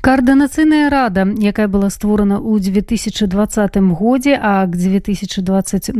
Каардынацыйная рада, якая была створана ў 2020 годзе, а к 2022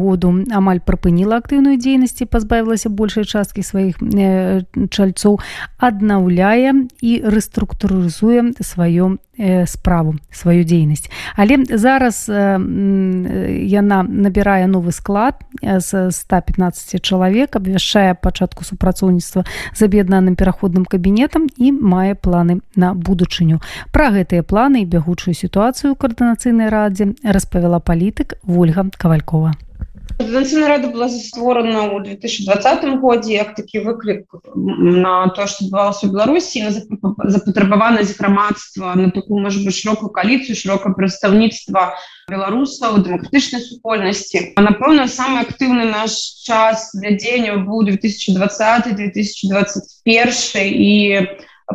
году амаль прыпыніла актыўную дзейнасці, пазбавілася большай часткі сваіх э, чальцоў, аднаўляе і рэструктурызуе сваё справу сваю дзейнасць. Але зараз яна набірае новы склад з 115 чалавек абвяшчае пачатку супрацоўніцтва з аб'яднаным пераходным кабінетам і мае планы на будучыню. Пра гэтыя планы і бягучую сітуацыю каардынацыйнай радзе распавяла палітык ольга кавалькова. Рада была створена у 2020 годзе як такі выклік на то что адбывалася у Беларусі на запатрабаванасць грамадства на такую может быть шырокую кааліцыю шырокае прадстаўніцтва беларусаў дэмакратычнай супольнасці. Напэўна самы актыўны наш час вядзення быў 2020 2021 і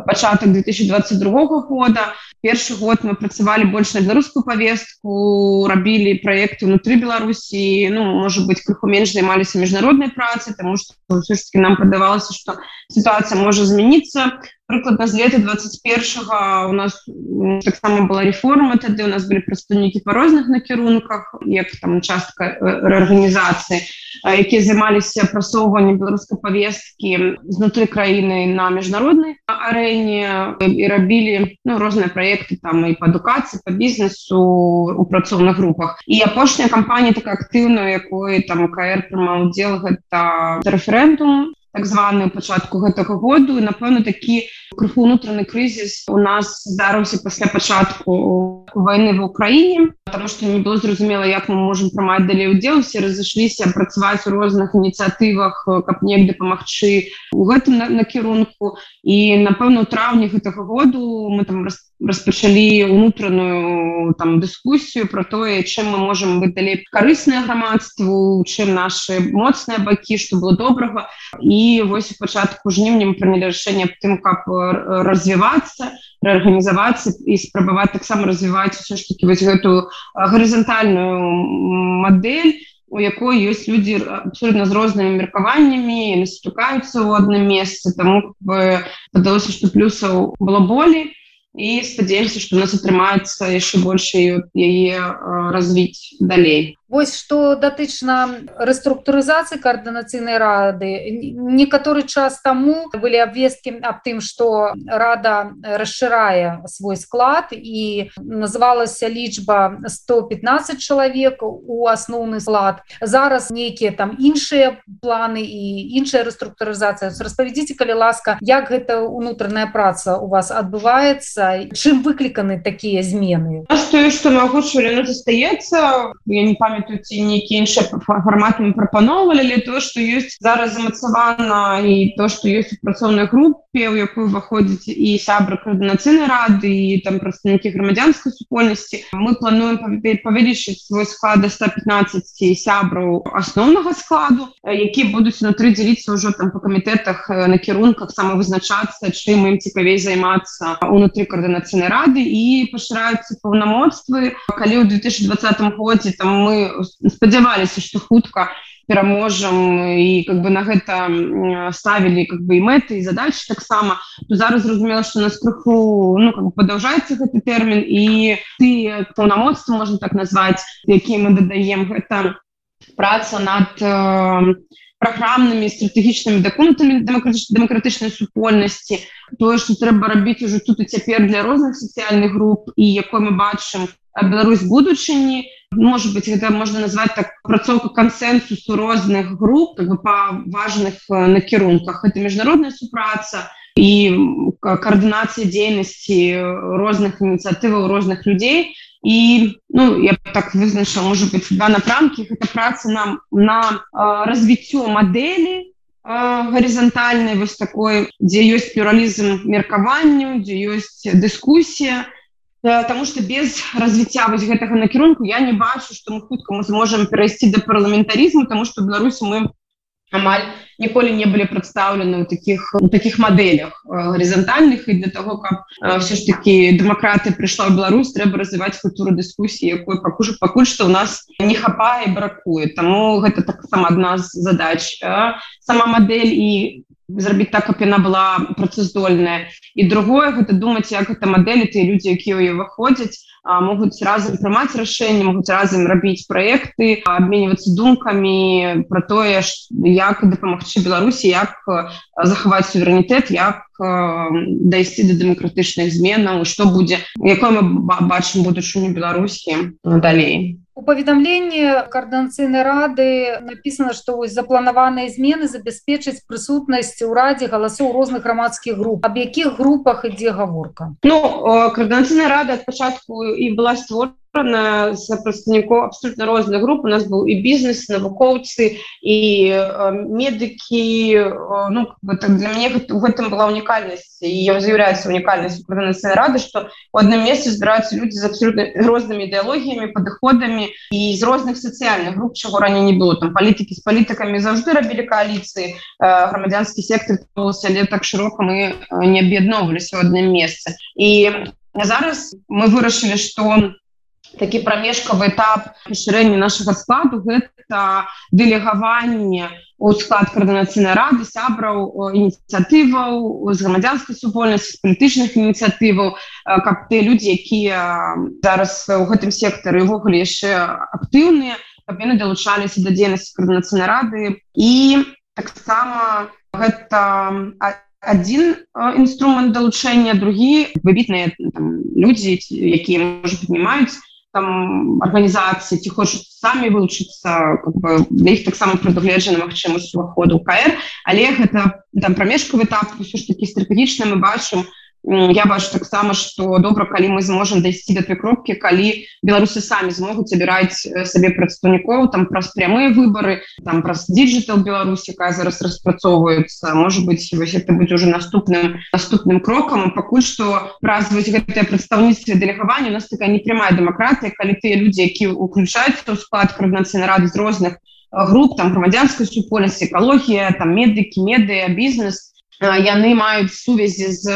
пачатак 2022 года. Першы год мы працавалі больш на беларускую повестку рабілі проекты внутри беларусі ну может быть крыху менш займаліся міжнароднай працы тому что все ж таки нам падавалася что ситуация можа змяніцца прыкладна з лета 21 у нас таксама была реформа тады у нас были прадстаўнікі по розных накірунках як там частка рэарганізацыі якія займаліся прасоўваннем беларускай повесткі знутры краіны на міжнароднай арэне і рабілі ну, розныя проекты там і по адукацыі по бізнесу у працоўных групах. І апошняя кампанія такая актыўная якой там КР прымаў удзел гэта рэферэндум так званую пачатку гэтага году. Напэўна такі крыху унутраны крызіс у нас здарыўся пасля пачатку войны в Украіне потому что не было зразумела як мы можем прымаць далей удзел. Все разышліся працаваць у розных ініцыятывах каб неяк дапамагчы у гэтым накірунку. І напэўна у траўні гэтага году мы там распачалі унутраную там дыскусію про тое чым мы можем быць далей карыснае грамадству чым наши моцныя бакі что было добрага. І вось у пачатку жніўня мы прынялі рашэнне аб тым каб развівацца рэарганізавацца і спрабаваць таксама развіваць все ж таки вось гэту гарызантальную модель у якой ёсць людзі абсолютно з рознымі меркаваннямі наступаюцца ў адным месцы. Таму падалося што плюсаў было болей. І спадзяемся што нас атрымаецца яшчэ больш яе развіць далей Вось што датычна рэструктурызацыі каардынацыйнай рады некаторы час таму былі абвесткі аб тым што рада расшырае свой склад і называлася лічба 115 чалавек у асноўны склад. Зараз нейкія там іншыя планы і іншая рэструктурызацыя распавядзіце калі ласка як гэта унутраная праца у вас адбываецца? Чым выкліканы такія змены? Што магу застаецца я не памятаю памятаю ці нейкі іншыя фарматы мы прапаноўвалі то што ёсць зараз замацавана і то што ёсць у працоўнай групе у якую выходзіць і сябра каардынацыйнай рады і там прадстаўнікі грамадзянскай супольнасці. Мы плануем павялічыць свой склад до 115 сябраў асноўнага складу які будуць унутры дзеліцца ўжо там по камітэтах накірунках самавызначацца чым ім цікавей займацца унутры каардынацыйнай рады і пашыраюцца паўнамоцтвы. Калі ў 2020 годзе там мы спадзяваліся что хутка пераможам і как бы на гэта ставілі как бы і мэты і задачи таксама зараз зразумела что нас крыху ну, как бы, падаўжаецца гэты тэрмін і ты паўнамоцтва можна так назваць які мы дадаем гэта праца над э, праграмнымі стратэгічнымі дакументамі дэмакратычнай супольнасці. Тое что трэба рабіць уже тут і цяпер для розных сацыяльных груп і якой мы бачым Беларусь будучыні может быть это можно назвать так працоўка кансенсусу розных груп как бы по важных накірунках это міжнародная супраца і коаардынацыя дзейнасці розных ініцыятываў розных людзей і ну я так вызначыла может быть два напрамки это праца нам на развіццё модели горизонтальной вось такой дзе ёсць плюралізм меркаванню дзе ёсць дыскусія Таму што без развіцця вось гэтага накірунку я не бачу, што мы хутка мы зможам перайсці да парламентарызму, таму што Беларусі мы амаль ніколі не былі прадстаўлены ў таких таких мадэлях гарызантальных і для того каб все ж таки дэмакраты прыйшла ў Беларусь трэба развіваць культуру дыскусіі якой пакуль пакуль што ў нас не хапае бракуе Таму гэта таксама адна з задач сама мадэль і зрабіць так каб яна была працаздольная і другое гэта думаць як гэта мадэлі тыя людзі якія ў выходзяць могуць разам прымаць рашэнне могуць разам рабіць праекты абменьвацца думкамі про тое як дапамагчы беларусі як захаваць суверэнітэт як дайсці да дэмакратычных зменаў што будзе якой мы бачым будучыню беларусі далей у паведамленні каардынацыйнай рады написано что вось запланаваныя змены забяспечыць прысутнасць у радзе галасоў розных грамадскіх груп. Аб якіх групах ідзе гаворка? Ну каардынацыйная рада ад пачатку і была створана за прадстаўнікоў абсолютно розных груп у нас быў і бізнес навукоўцы і э, медыкі э, ну так для мяне у гэтым была унікальнасць і з'яўляецца унікальнасць коордынацыйнай рады што у адным месцы збіраюцца людзі з абсолютно рознымі ідэалогіямі падыходамі і з розных сацыяльных груп чаго раней не было. Там палітыкі з палітыкамі заўжды рабілі кааліцыі грамадзянскі сектор але так шырока мы не аб'ядноўваліся ў адным месцы і зараз мы вырашылі што такі прамежкавы этап пашырэння нашага складу. Гэта дэлегаванне у склад каардынацыйнай рады сябраў ініцыятываў з грамадзянскай супольнасці з палітычных ініцыятываў каб ты людзі якія зараз у гэтым сектары ўвогуле яшчэ актыўныя каб яны далучаліся да дзейнасці каардынацыйнай рады. І таксама гэта один інструмент далучэння другі выбітныя людзі якія можа паднімаюць там організацыі ці хочуць самі вылучыцца как бы, для іх таксама прадугледжана магчымасць уваходу КР але гэта там прамежкавы этап ўсё ж такі стратэгічна мы бачым я бачу таксама что добра калі мы зможам дайсці до той кропкі калі беларусы самі змогуць забіраць сабе прадстаўнікоў там праз прямыя выборы там праз диджитал Беларусь якая зараз распрацоўваецца может быть вось это будзе уже наступным наступным крокам пакуль что праз гэтае прадстаўніцтва дэлегавання у нас такая непрямая дэмакратыя калі тыя людзі які уключаюцца ў склад коорднацыйнай рады з розных груп там грамадзянскай супольнасці экалогія там медыкі медыя бізнес то яны маюць сувязі з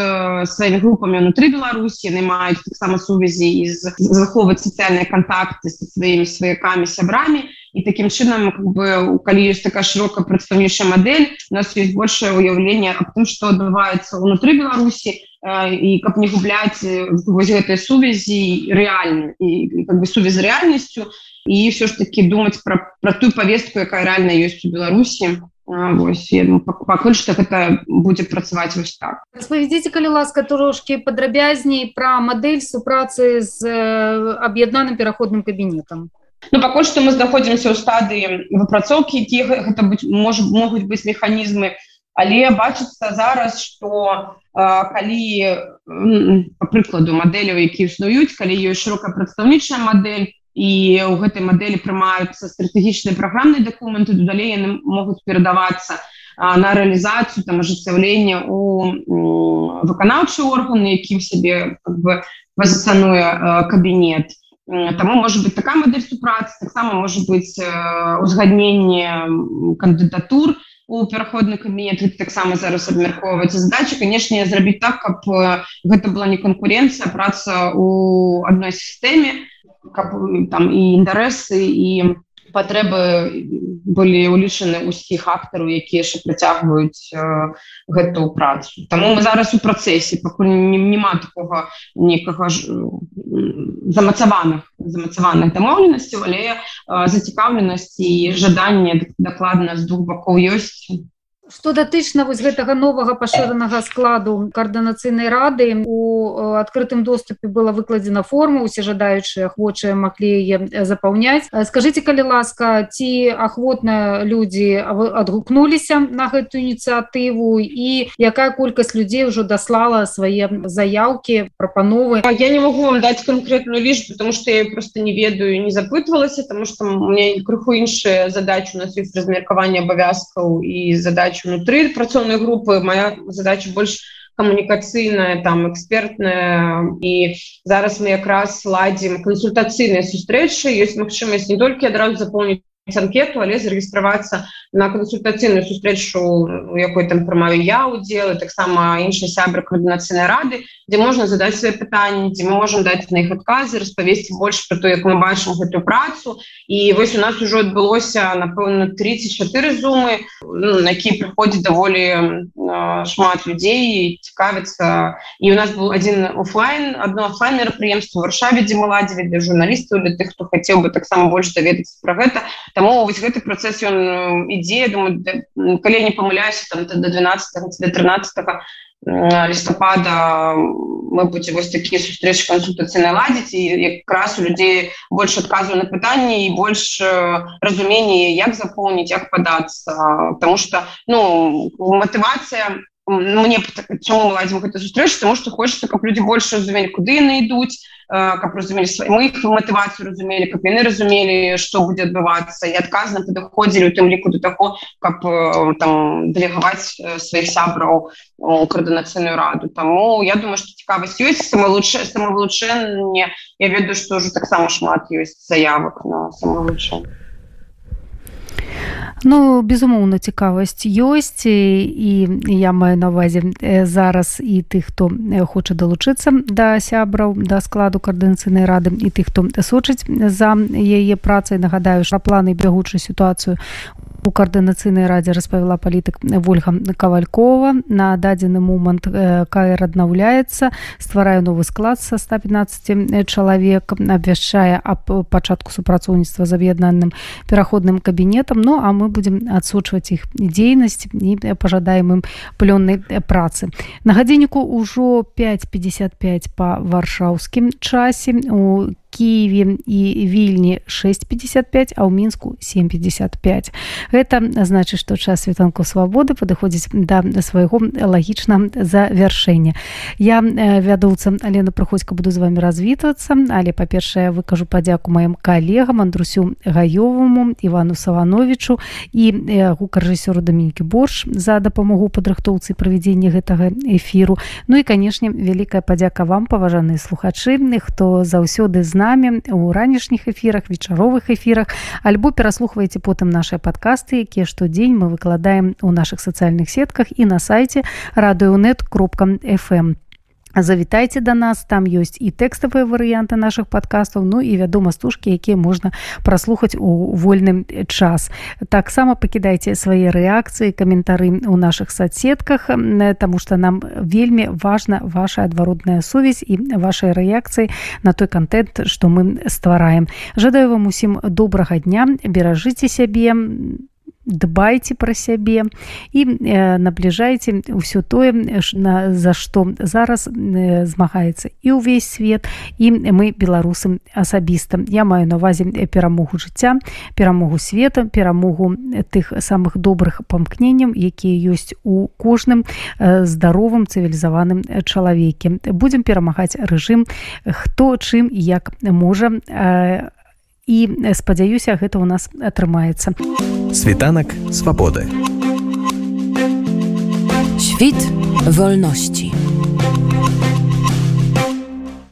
сваімі групамі унутры беларусі яны маюць таксама сувязі і захоўваць сацыяльныя контакты со сваімі сваякамі сябрамі і таким чынам как бы калі ёсць такая шырокая прадстаўнейшая модель у нас есть большее уяўленне аб том что адбываецца унутры беларусі і каб не губляць вось гэтай сувязі рэальна і как бы сувязь з рэальнасцю і все ж таки думаць про про тую повестку якая реально ёсць у беларусі Вось, ну, пакуль што гэта будзе працаваць вось так. Распавядзіце калі ласка трошки падрабязней пра мадэль супрацы з аб'яднаным пераходным кабінетам. Ну пакуль што мы знаходзімся ў стадыі выпрацоўкі які гэта быць можа могуць быць механізмы. Але бачыцца зараз што калі по прыкладу мадэляў які існуюць калі ёсць шырокая прадстаўнічая мадэль і ў гэтай мадэлі прымаюцца стратэгічныя праграмныя дакументы далей яны могуць перадавацца на рэалізацыю там ажыццяўлення у выканаўчы органы якім сябе как бы пазіцануе кабінет. Таму можа быть такая мадэль супрацы таксама можа быць узгадненне кандыдатур у пераходны кабінет таксама зараз абмяркоўваць задача канешне зрабіць так каб гэта была не канкурэнцыя праца у адной сістэме каб там і інтарэсы і патрэбы былі ўлічаны ўсіх актараў якія яшчэ працягваюць э, гэту працу Таму мы зараз у працэсе пакуль няма такога некага ж замацаваных замацаваных дамоўленасцяў але э, зацікаўленасць і жаданне дакладна з двух бакоў ёсць Што датычна вось гэтага новага пашыранага складу каардынацыйнай рады у адкрытым доступе была выкладзена форма усе жадаючыя ахвочыя маглі яе запаўняць. Скажитеце калі ласка ці ахвотна людзі адгукнуліся на гэту ініцыятыву і якая колькасць людзей ўжо даслала свае заявкі прапановы? Я не могу вам даць конкретную ліч потому что я просто не ведаю не запытвалася потому что мне крыху іншыя задачи у нас есть размеркаванне абавязкаў і задачи задачу внутри працоўной группы. Моя задача больше камунікацыйная там экспертная. І зараз мы якраз ладзім кансультацыйныя сустрэчы ёсць магчымасць не толькі адразу запомніць анкету але зарэгістравацца на кансультацыйную сустрэчу якой там прымаю я удзел таксама іншыя сябры коаардынацыйнай рады дзе можна задаць свае пытанні дзе мы можемм даць на іх адказы распавесці больш про то як мы бачым гэтую працу. І вось у нас ужо адбылося напэўна 34 зумы. Ну, на які прыходзіць даволі шмат людзей цікавіцца і у нас был один офлайн одно офлайн мерапрыемство варшаве дзе мы ладзілі для журналістаў для тых хто хацеў бы таксама больш даведацца про гэта таму вось гэты працэс ён ідзе думаю калі не памыляюся там до 12 до 13 лістапада мы будзе вось такія сустрэчы кансультацыйна ладзіць і якраз у людзей больш адказу на пытанні і больш разуменне як запоўніць як падацца потому что ну матывацыя мне чаму мы ладзім гэта сустрэч тому что хочется каб людзі больш разумелі куды яны ідуць каб разумелі мы іх матывацыю разумелі каб яны разумелі што будзе адбывацца і адказна падыходзілі у тым ліку до таго каб там дэлегаваць сваіх сябраў у коаардынацыйную раду. Таму я думаю что цікавасць ёсць самалучшае самавылучэнне я ведаю што ўжо таксама шмат ёсць заявак на самавылучэнне Ну безумоўна цікавасць ёсць і я маю на увазе зараз і тых хто хоча далучыцца да сябраў да складу каардынацыйнай рады і тых хто сочыць за яе працай. Нагадаю ж планы бягучую сітуацыю у каардынацыйнай радзе распавяла палітык ольга кавалькова. На дадзены момант каэр аднаўляецца стварае новы склад са 115 чалавек абвяшчае аб пачатку супрацоўніцтва з аб'яднаным пераходным кабінетам. Ну а мы будзем адсочваць іх дзейнасць і пажадаем ім плённай працы. На гадзінніку ўжо 555 па варшаўскім часе. У Киеве і вільні 655 а ў мінску 755 гэта значыць што час світанку свабоды падыходзіць да свайго лагічна завяршэння я вядоўца Алена прыходзька буду з вами развітвацца але па-першае выкажу падзяку маім калегам андрусю гаёваму ивану савановичу і гукарэжысёру дамінікі борш за дапамогу падрыхтоўцы правядзення гэтага эфіру. Ну і канешне вялікая падзяка вам паважаныя слухачы хто заўсёды з намі у ранішніх эфірах вечаровых эфірах альбо пераслухваеце потым наши падкасты якія штодзень мы выкладаем у наших сацыяльных сетках і на сайте радыонет кропка fm завітайце до нас там ёсць і тэкставыя варыянты наших подкастаў Ну і вядома стужкі якія можна праслухаць у вольным час. Таксама пакідайце свае рэакцыі каментары у наших соцсетках тому что нам вельмі важна ваша адваротная сувязь і вашай рэакцыі на той контент что мы ствараем. Жадаю вам усім добрага дня беражыце сябе на дбайце пра сябе і э, набліжайце ўсё тое на за што зараз э, змагаецца і ўвесь свет і мы беларусам асабіста я маю на увазе перамогу жыцця перамогу света перамогу тых самых добрых памкненняў якія ёсць у кожным э, здаровым цывілізаваным чалавеке будзем перамагаць рэжым хто чым як можа а і спадзяюся гэта ў нас атрымаецца світанак свабоды Świt wolności.